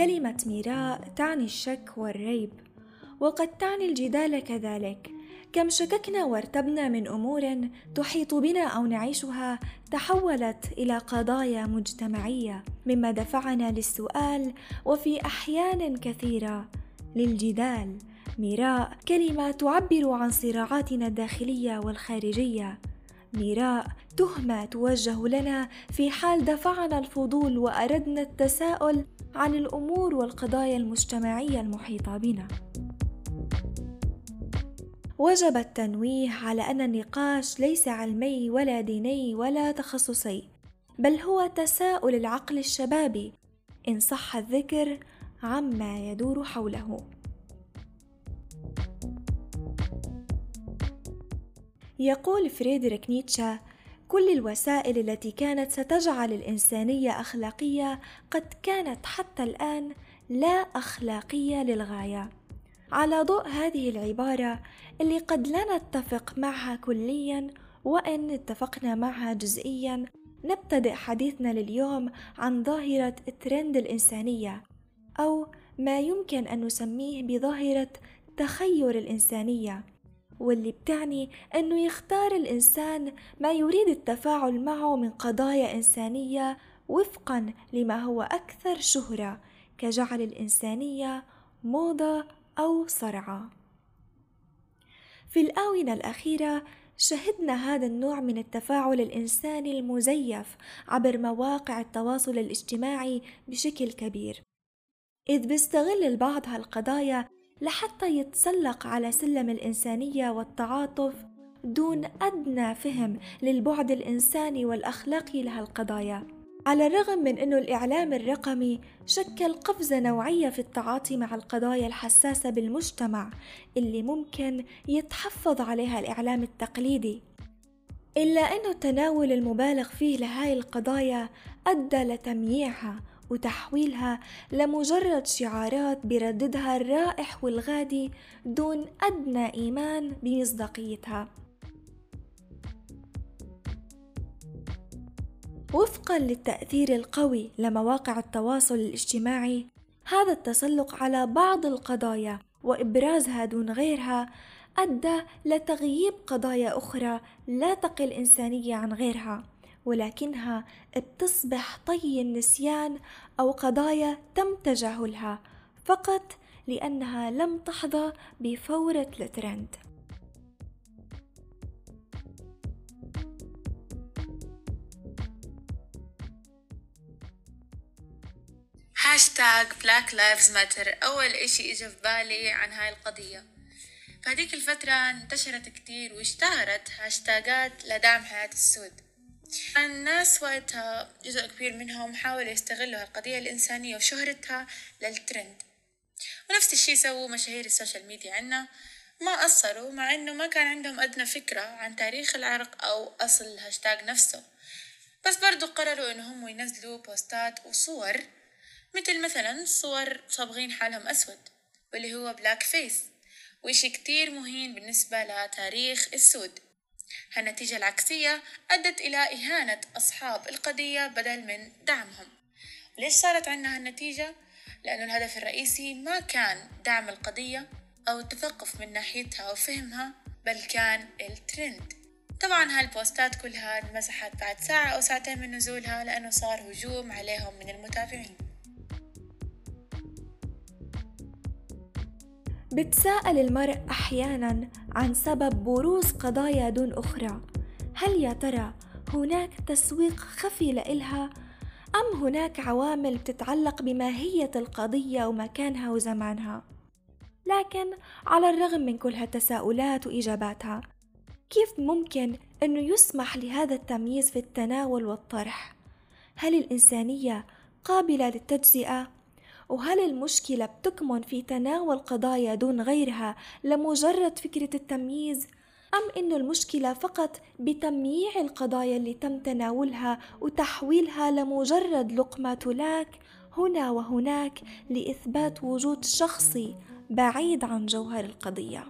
كلمة ميراء تعني الشك والريب وقد تعني الجدال كذلك. كم شككنا وارتبنا من أمور تحيط بنا أو نعيشها تحولت إلى قضايا مجتمعية مما دفعنا للسؤال وفي أحيان كثيرة للجدال. ميراء كلمة تعبر عن صراعاتنا الداخلية والخارجية. ميراء تهمة توجه لنا في حال دفعنا الفضول وأردنا التساؤل عن الأمور والقضايا المجتمعية المحيطة بنا. وجب التنويه على أن النقاش ليس علمي ولا ديني ولا تخصصي بل هو تساؤل العقل الشبابي إن صح الذكر عما يدور حوله. يقول فريدريك نيتشه كل الوسائل التي كانت ستجعل الإنسانية أخلاقية قد كانت حتى الآن لا أخلاقية للغاية. على ضوء هذه العبارة اللي قد لا نتفق معها كليا وإن اتفقنا معها جزئيا نبتدئ حديثنا لليوم عن ظاهرة الترند الإنسانية أو ما يمكن أن نسميه بظاهرة تخير الإنسانية. واللي بتعني أنه يختار الإنسان ما يريد التفاعل معه من قضايا إنسانية وفقا لما هو أكثر شهرة كجعل الإنسانية موضة أو صرعة. في الآونة الأخيرة شهدنا هذا النوع من التفاعل الإنساني المزيف عبر مواقع التواصل الاجتماعي بشكل كبير، إذ بيستغل البعض هالقضايا لحتى يتسلق على سلم الإنسانية والتعاطف دون أدنى فهم للبعد الإنساني والأخلاقي لهالقضايا على الرغم من أنه الإعلام الرقمي شكل قفزة نوعية في التعاطي مع القضايا الحساسة بالمجتمع اللي ممكن يتحفظ عليها الإعلام التقليدي. إلا أنه التناول المبالغ فيه لهاي القضايا أدى لتمييعها وتحويلها لمجرد شعارات بيرددها الرائح والغادي دون أدنى إيمان بمصداقيتها. وفقا للتأثير القوي لمواقع التواصل الاجتماعي هذا التسلق على بعض القضايا وإبرازها دون غيرها أدى لتغييب قضايا أخرى لا تقل إنسانية عن غيرها. ولكنها بتصبح طي النسيان أو قضايا تم تجاهلها فقط لأنها لم تحظى بفورة الترند. هاشتاج Black Lives Matter أول إشي إجا في بالي عن هاي القضية. فهديك الفترة انتشرت كتير واشتهرت هاشتاجات لدعم حياة السود. الناس وقتها جزء كبير منهم حاولوا يستغلوا هالقضية الإنسانية وشهرتها للترند ونفس الشي سووا مشاهير ال social media. عنا ما قصروا مع إنه ما كان عندهم أدنى فكرة عن تاريخ العرق أو أصل الهاشتاج نفسه. بس برضو قرروا إنهم ينزلوا بوستات وصور مثل مثلا صور صابغين حالهم أسود واللي هو blackface وإشي كتير مهين بالنسبة لتاريخ السود. هالنتيجة العكسية أدت إلى إهانة أصحاب القضية بدل من دعمهم. ليش صارت عنا هالنتيجة؟ لأنه الهدف الرئيسي ما كان دعم القضية أو التثقف من ناحيتها وفهمها بل كان الترند. طبعا هالبوستات كلها انمسحت بعد ساعة أو ساعتين من نزولها لأنه صار هجوم عليهم من المتابعين. بتساءل المرء أحيانا عن سبب بروز قضايا دون أخرى. هل يا ترى هناك تسويق خفي لإلها؟ أم هناك عوامل بتتعلق بماهية القضية ومكانها وزمانها؟ لكن على الرغم من كل هالتساؤلات وإجاباتها كيف ممكن إنه يسمح لهذا التمييز في التناول والطرح؟ هل الإنسانية قابلة للتجزئة؟ وهل المشكلة بتكمن في تناول قضايا دون غيرها لمجرد فكرة التمييز؟ أم إنه المشكلة فقط بتمييع القضايا اللي تم تناولها وتحويلها لمجرد لقمة تلاك هنا وهناك لإثبات وجود شخصي بعيد عن جوهر القضية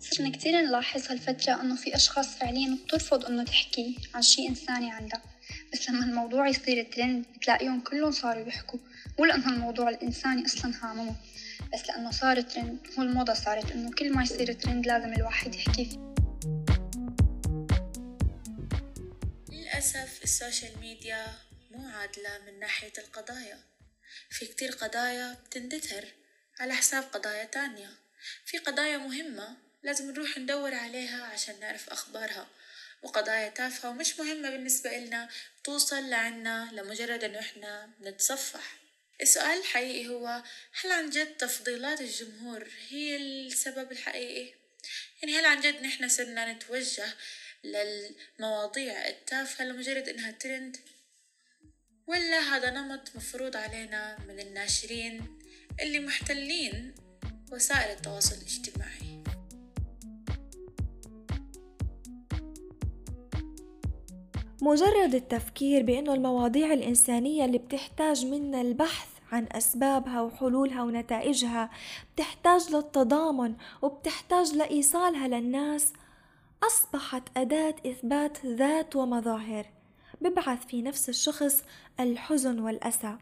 صرنا كتير نلاحظ هالفترة إنه في أشخاص فعليا بترفض إنه تحكي عن شي إنساني عندها بس لما الموضوع يصير ترند بتلاقيهم كلهم صاروا يحكوا. مو لأنه الموضوع الإنساني أصلا هاممه بس لأنه صار ترند. هو الموضة صارت إنه كل ما يصير ترند لازم الواحد يحكي فيه. للأسف ال social media مو عادلة من ناحية القضايا. في كتير قضايا بتندثر على حساب قضايا تانية. في قضايا مهمة لازم نروح ندور عليها عشان نعرف أخبارها. وقضايا تافهة ومش مهمة بالنسبة إلنا توصل لعنا لمجرد إنه إحنا نتصفح السؤال الحقيقي هو هل عن جد تفضيلات الجمهور هي السبب الحقيقي؟ يعني هل عن جد نحن صرنا نتوجه للمواضيع التافهة لمجرد إنها ترند؟ ولا هذا نمط مفروض علينا من الناشرين اللي محتلين وسائل التواصل الاجتماعي مجرد التفكير بأنه المواضيع الإنسانية اللي بتحتاج منا البحث عن أسبابها وحلولها ونتائجها بتحتاج للتضامن وبتحتاج لإيصالها للناس أصبحت أداة إثبات ذات ومظاهر ببعث في نفس الشخص الحزن والأسى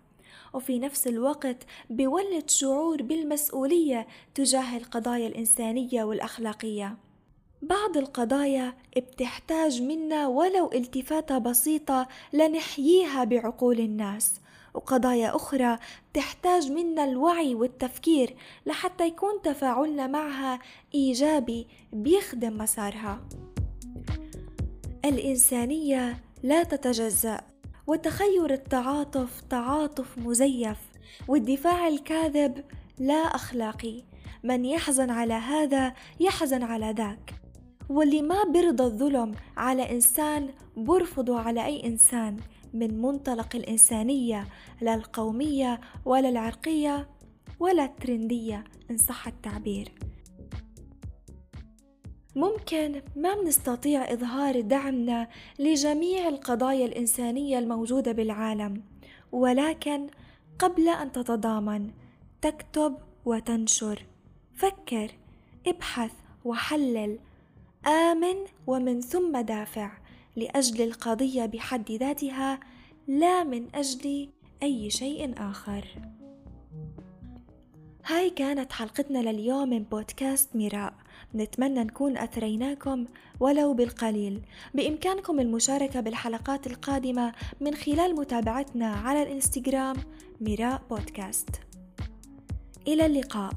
وفي نفس الوقت بيولد شعور بالمسؤولية تجاه القضايا الإنسانية والأخلاقية. بعض القضايا بتحتاج منا ولو التفاتة بسيطة لنحييها بعقول الناس. وقضايا أخرى تحتاج منا الوعي والتفكير لحتى يكون تفاعلنا معها إيجابي بيخدم مسارها. الإنسانية لا تتجزأ وتخير التعاطف تعاطف مزيف والدفاع الكاذب لا أخلاقي. من يحزن على هذا يحزن على ذاك. واللي ما برضى الظلم على إنسان برفضه على أي إنسان من منطلق الإنسانية لا القومية ولا العرقية ولا الترندية إن صح التعبير. ممكن ما بنستطيع إظهار دعمنا لجميع القضايا الإنسانية الموجودة بالعالم ولكن قبل أن تتضامن تكتب وتنشر. فكر ابحث وحلل آمن ومن ثم دافع لأجل القضية بحد ذاتها لا من أجل أي شيء آخر. هاي كانت حلقتنا لليوم من بودكاست ميراء نتمنى نكون أثريناكم ولو بالقليل. بإمكانكم المشاركة بالحلقات القادمة من خلال متابعتنا على الإنستغرام ميراء بودكاست. إلى اللقاء.